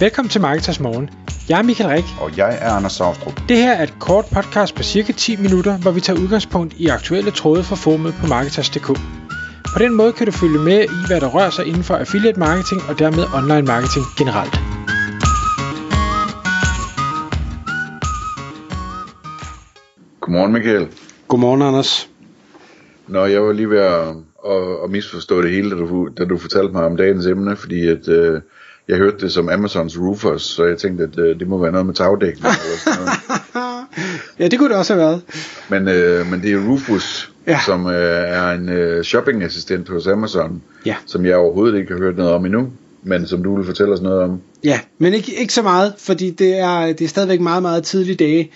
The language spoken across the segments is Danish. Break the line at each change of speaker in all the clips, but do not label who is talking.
Velkommen til Marketers Morgen. Jeg er Michael Rik.
Og jeg er Anders Saustrup.
Det her er et kort podcast på cirka 10 minutter, hvor vi tager udgangspunkt i aktuelle tråde fra formet på Marketers.dk. På den måde kan du følge med i, hvad der rører sig inden for affiliate marketing og dermed online marketing generelt.
Godmorgen Michael.
Godmorgen Anders.
Nå, jeg var lige ved at, at, at misforstå det hele, da du, da du fortalte mig om dagens emne, fordi at, øh, jeg hørte det som Amazons Roofers, så jeg tænkte, at øh, det må være noget med tagdækning eller sådan noget.
ja, det kunne det også have været.
Men, øh, men det er Rufus,
Ja.
som øh, er en øh, shoppingassistent hos Amazon,
Ja.
som jeg overhovedet ikke har hørt noget om endnu, men som du vil fortælle os noget om.
Ja, men ikke, ikke så meget, fordi det er, det er stadigvæk meget, meget tidlige dage.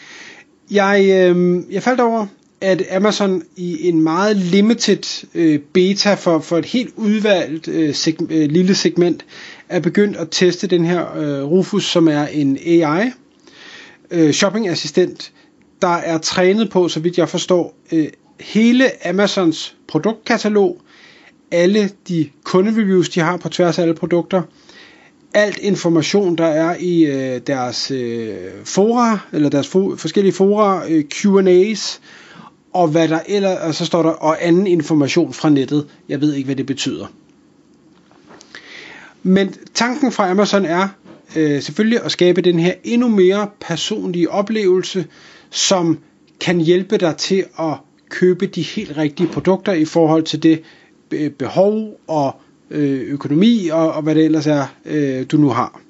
Jeg, øh, jeg faldt over, at Amazon i en meget limited øh, beta for, for et helt udvalgt øh, seg, øh, lille segment er begyndt at teste den her øh, Rufus, som er en AI øh, shoppingassistent, der er trænet på, så vidt jeg forstår, øh, hele Amazons produktkatalog, alle de kundereviews, de har på tværs af alle produkter, alt information, der er i øh, deres øh, fora, eller deres fo- forskellige fora, øh, Q&A's, og hvad der ellers, og så står der, og anden information fra nettet. Jeg ved ikke, hvad det betyder. Men tanken fra Amazon er øh, selvfølgelig at skabe den her endnu mere personlige oplevelse, som kan hjælpe dig til at købe de helt rigtige produkter i forhold til det øh, behov og øh, økonomi og, og hvad det ellers er, øh, du nu har.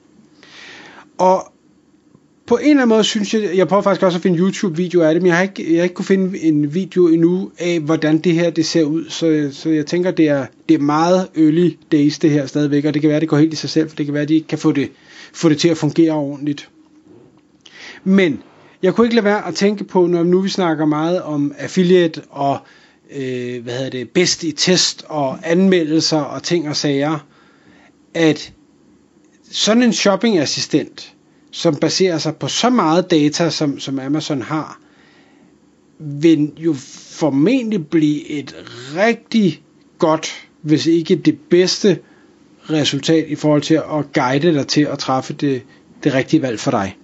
Og på en eller anden måde synes jeg, jeg prøver faktisk også at finde YouTube-video af det, men jeg har ikke, jeg har ikke kunne finde en video endnu af, hvordan det her det ser ud, så, så jeg tænker, det er, det er meget early days det her stadigvæk, og det kan være, det går helt i sig selv, for det kan være, de ikke kan få det, få det til at fungere ordentligt. Men jeg kunne ikke lade være at tænke på, når nu vi snakker meget om affiliate og øh, hvad hedder det, bedst i test og anmeldelser og ting og sager, at sådan en shoppingassistent, som baserer sig på så meget data, som, som Amazon har, vil jo formentlig blive et rigtig godt, hvis ikke det bedste resultat i forhold til at guide dig til at træffe det, det rigtige valg for dig.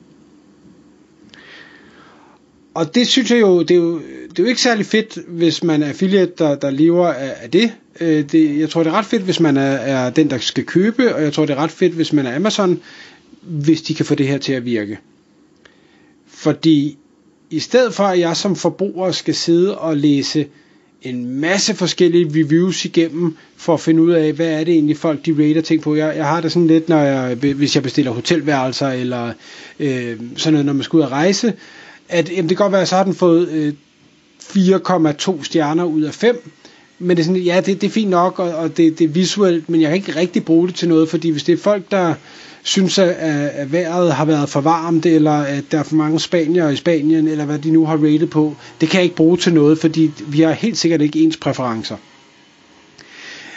Og det synes jeg jo, det er jo, det er jo ikke særlig fedt, hvis man er affiliate, der, der lever af, af det. Øh, det. Jeg tror, det er ret fedt, hvis man er, er den, der skal købe, og jeg tror, det er ret fedt, hvis man er Amazon, hvis de kan få det her til at virke. Fordi i stedet for, at jeg som forbruger skal sidde og læse en masse forskellige reviews igennem, for at finde ud af, hvad er det egentlig folk de rater ting på. Jeg, jeg har det sådan lidt, når jeg, hvis jeg bestiller hotelværelser, eller øh, sådan noget, når man skal ud og rejse, at jamen, det kan godt være, at så har den fået øh, 4,2 stjerner ud af 5, men det er sådan, ja, det, det er fint nok, og, og det, det er visuelt, men jeg kan ikke rigtig bruge det til noget, fordi hvis det er folk, der synes, at, at vejret har været for varmt, eller at der er for mange spanier i Spanien, eller hvad de nu har rated på, det kan jeg ikke bruge til noget, fordi vi har helt sikkert ikke ens præferencer.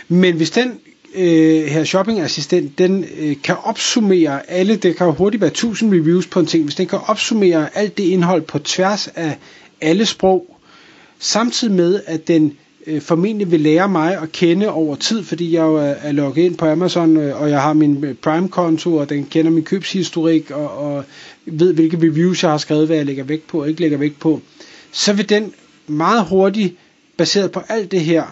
Men hvis den øh, her shoppingassistent, den øh, kan opsummere alle, det kan jo hurtigt være 1000 reviews på en ting, hvis den kan opsummere alt det indhold på tværs af alle sprog, samtidig med, at den øh, formentlig vil lære mig at kende over tid, fordi jeg jo er, er logget ind på Amazon, øh, og jeg har min øh, Prime-konto, og den kender min købshistorik, og, og ved, hvilke reviews jeg har skrevet, hvad jeg lægger vægt på og ikke lægger vægt på, så vil den meget hurtigt, baseret på alt det her,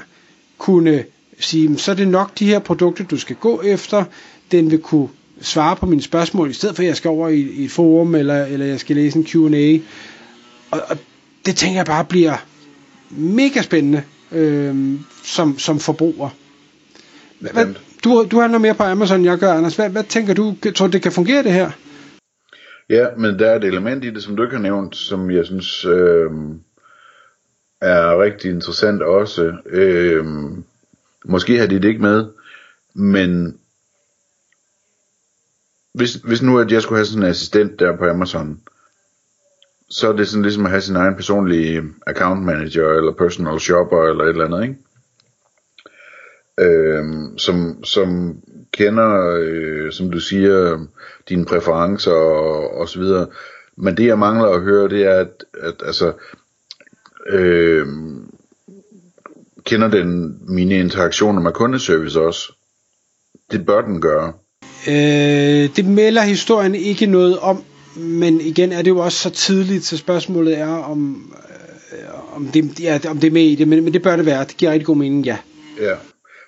kunne sige, så er det nok de her produkter, du skal gå efter. Den vil kunne svare på mine spørgsmål, i stedet for at jeg skal over i, i et forum, eller, eller jeg skal læse en Q&A. Og, og det tænker jeg bare bliver mega spændende øh, som, som forbruger. Hvad, du, du handler mere på Amazon, jeg gør, Anders. Hvad, hvad tænker du? Tror du, det kan fungere det her?
Ja, men der er et element i det, som du ikke har nævnt, som jeg synes øh, er rigtig interessant også. Øh, måske har de det ikke med, men hvis, hvis nu at jeg skulle have sådan en assistent der på Amazon, så er det sådan ligesom at have sin egen personlige account manager, eller personal shopper, eller et eller andet, ikke? Øhm, som, som kender, øh, som du siger, dine præferencer og, og så videre. Men det jeg mangler at høre, det er, at, at altså, øh, kender den mine interaktioner med kundeservice også. Det bør den gøre.
Øh, det melder historien ikke noget om, men igen er det jo også så tidligt, så spørgsmålet er, om, øh, om, det, ja, om det er med i det, men, men det bør det være. Det giver rigtig god mening, ja.
Ja,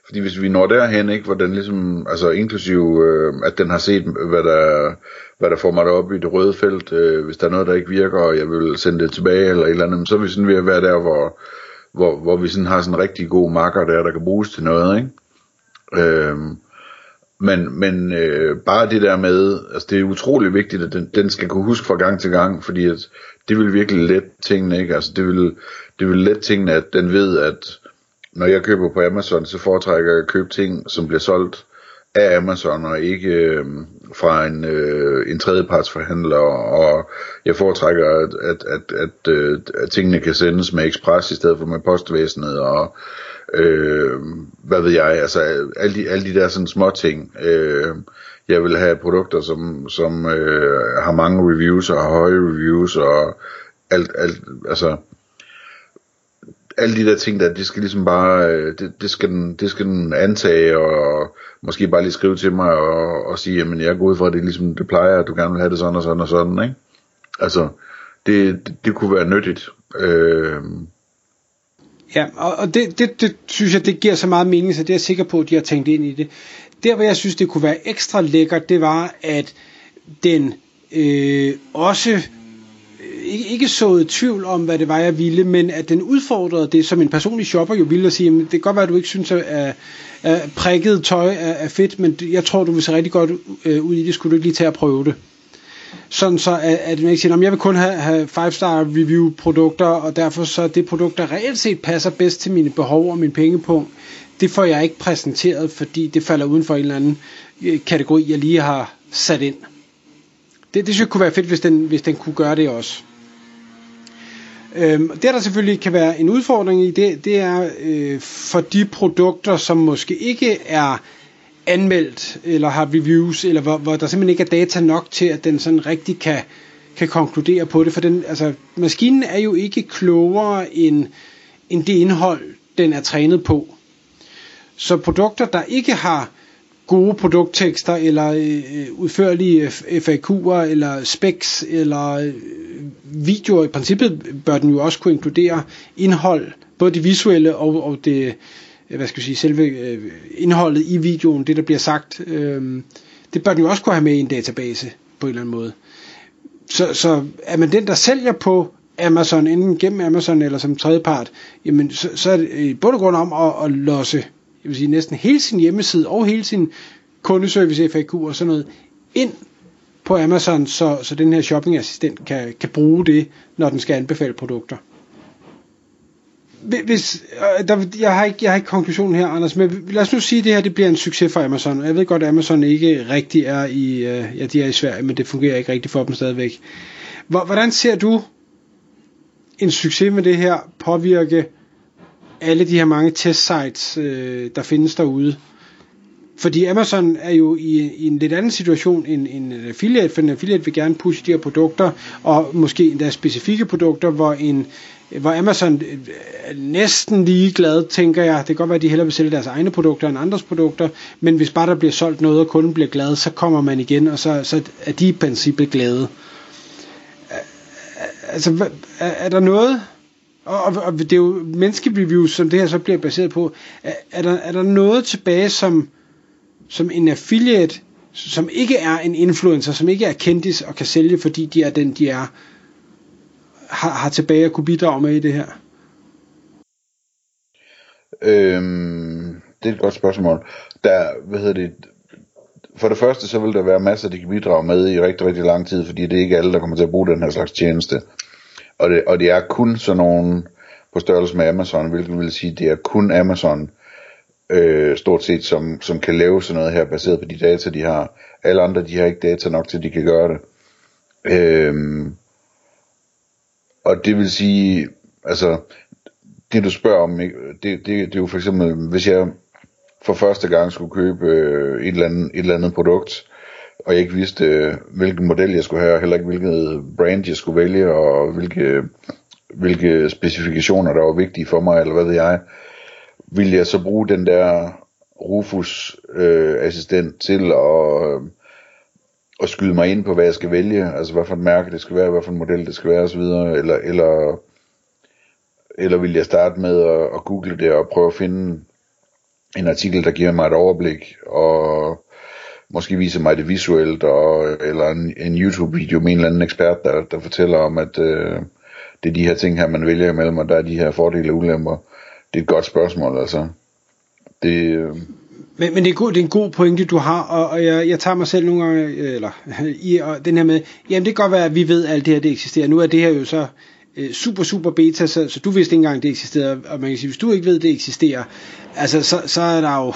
fordi hvis vi når derhen, ikke, hvor den ligesom, altså inklusive, øh, at den har set, hvad der, hvad der får mig derop i det røde felt, øh, hvis der er noget, der ikke virker, og jeg vil sende det tilbage, eller et eller andet, så er vi sådan ved at være der, hvor, hvor, hvor vi sådan har sådan en rigtig god marker der, der kan bruges til noget, ikke? Øh, men, men øh, bare det der med, altså det er utrolig vigtigt, at den, den skal kunne huske fra gang til gang, fordi at det vil virkelig let tingene, ikke? Altså det vil, det vil let tingene, at den ved, at når jeg køber på Amazon, så foretrækker jeg at købe ting, som bliver solgt af Amazon, og ikke øh, fra en, øh, en tredjepartsforhandler, og jeg foretrækker, at, at, at, at, øh, at tingene kan sendes med ekspres i stedet for med postvæsenet, og øh, hvad ved jeg, altså alle de, alle de der sådan små ting. Øh, jeg vil have produkter, som, som øh, har mange reviews og har høje reviews og alt, alt altså alle de der ting der, det skal ligesom bare, øh, det, det, skal, den, det skal den antage, og måske bare lige skrive til mig, og, og sige, jamen jeg er god for, at det ligesom, det plejer, at du gerne vil have det sådan og sådan og sådan, ikke? Altså, det, det, det kunne være nyttigt. Øh,
Ja, og, og det, det, det synes jeg, det giver så meget mening, så det er jeg sikker på, at de har tænkt ind i det. Der, hvor jeg synes, det kunne være ekstra lækkert, det var, at den øh, også øh, ikke, ikke såede tvivl om, hvad det var, jeg ville, men at den udfordrede det, som en personlig shopper jo ville at sige, jamen, det kan godt være, at du ikke synes, at, at prikket tøj er, er fedt, men jeg tror, du vil se rigtig godt øh, ud i det, skulle du ikke lige tage at prøve det sådan så at, at man ikke siger, jeg vil kun have, have 5-star review produkter, og derfor så det produkt, der reelt set passer bedst til mine behov og min pengepunkt, det får jeg ikke præsenteret, fordi det falder uden for en eller anden øh, kategori, jeg lige har sat ind. Det, det synes jeg kunne være fedt, hvis den, hvis den kunne gøre det også. Øhm, det der selvfølgelig kan være en udfordring i, det, det er øh, for de produkter, som måske ikke er anmeldt, eller har reviews, eller hvor, hvor der simpelthen ikke er data nok til, at den sådan rigtig kan, kan konkludere på det. For den, altså, maskinen er jo ikke klogere end, end det indhold, den er trænet på. Så produkter, der ikke har gode produkttekster, eller øh, udførlige FAQ'er, eller specs, eller øh, videoer, i princippet bør den jo også kunne inkludere indhold, både det visuelle og, og det, Øh, hvad skal jeg sige, selve øh, indholdet i videoen, det der bliver sagt, øh, det bør den jo også kunne have med i en database på en eller anden måde. Så, så er man den, der sælger på Amazon, enten gennem Amazon eller som tredjepart, jamen så, så er det i bund og grund om at, at losse jeg vil sige, næsten hele sin hjemmeside og hele sin kundeservice FAQ og sådan noget ind på Amazon, så, så den her shoppingassistent kan, kan bruge det, når den skal anbefale produkter hvis, øh, der, jeg, har ikke, jeg har ikke konklusionen her, Anders, men lad os nu sige, at det her det bliver en succes for Amazon. Jeg ved godt, at Amazon ikke rigtig er i, øh, ja, de er i Sverige, men det fungerer ikke rigtig for dem stadigvæk. Hvordan ser du en succes med det her påvirke alle de her mange testsites, øh, der findes derude? Fordi Amazon er jo i, i en lidt anden situation end, end en affiliate, for en affiliate vil gerne pushe de her produkter, og måske endda specifikke produkter, hvor en hvor Amazon øh, er næsten lige glad, tænker jeg. Det kan godt være, at de hellere vil sælge deres egne produkter end andres produkter, men hvis bare der bliver solgt noget, og kunden bliver glad, så kommer man igen, og så, så er de i princippet glade. Altså, er, er der noget, og, og, og det er jo menneskereviews, som det her så bliver baseret på, er, er, der, er der noget tilbage, som, som en affiliate, som ikke er en influencer, som ikke er kendis og kan sælge, fordi de er den, de er, har, har tilbage at kunne bidrage med i det her?
Øhm, det er et godt spørgsmål. Der, hvad hedder det, for det første så vil der være masser, de kan bidrage med i rigtig, rigtig lang tid, fordi det er ikke alle, der kommer til at bruge den her slags tjeneste. Og det, og det er kun sådan nogen på størrelse med Amazon, hvilket vil sige, det er kun Amazon, øh, stort set, som, som kan lave sådan noget her, baseret på de data, de har. Alle andre, de har ikke data nok til, at de kan gøre det. Øhm, og det vil sige, altså, det du spørger om, det, det, det er jo for eksempel, hvis jeg for første gang skulle købe øh, et, eller andet, et eller andet produkt, og jeg ikke vidste, øh, hvilken model jeg skulle have, og heller ikke hvilket brand jeg skulle vælge, og hvilke, hvilke specifikationer, der var vigtige for mig, eller hvad ved jeg, ville jeg så bruge den der Rufus øh, assistent til at, øh, at skyde mig ind på, hvad jeg skal vælge, altså hvad for et mærke det skal være, hvad for en model det skal være osv., eller, eller, eller vil jeg starte med at, at google det og prøve at finde en artikel, der giver mig et overblik, og måske viser mig det visuelt, og, eller en, en YouTube-video med en eller anden ekspert, der, der fortæller om, at øh, det er de her ting her, man vælger imellem, og der er de her fordele og ulemper. Det er et godt spørgsmål, altså. Det, øh
men, men det, er god, det er en god pointe, du har, og, og jeg, jeg tager mig selv nogle gange, øh, eller i og den her med, jamen det kan godt være, at vi ved, at alt det her det eksisterer. Nu er det her jo så øh, super, super beta, så, så du vidste ikke engang, det eksisterede, og man kan sige, hvis du ikke ved, det eksisterer, altså så, så er der jo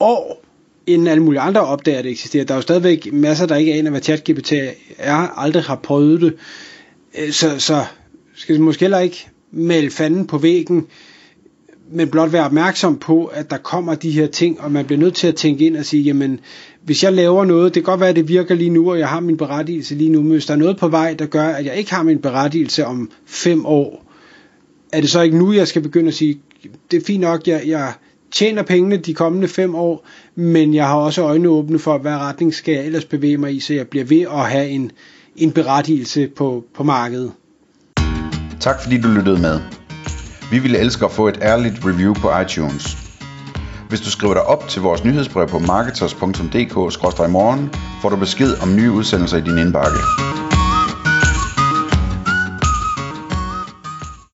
år inden alle mulige andre opdager, at det eksisterer. Der er jo stadigvæk masser, der ikke aner, hvad ChatGPT er, aldrig har prøvet det. Øh, så, så skal måske heller ikke male fanden på væggen, men blot være opmærksom på, at der kommer de her ting, og man bliver nødt til at tænke ind og sige, jamen, hvis jeg laver noget, det kan godt være, at det virker lige nu, og jeg har min berettigelse lige nu, men hvis der er noget på vej, der gør, at jeg ikke har min berettigelse om fem år, er det så ikke nu, jeg skal begynde at sige, det er fint nok, jeg, jeg tjener pengene de kommende fem år, men jeg har også øjnene åbne for, hvad retning skal jeg ellers bevæge mig i, så jeg bliver ved at have en, en berettigelse på, på markedet.
Tak fordi du lyttede med. Vi ville elske at få et ærligt review på iTunes. Hvis du skriver dig op til vores nyhedsbrev på marketers.dk-morgen, får du besked om nye udsendelser i din indbakke.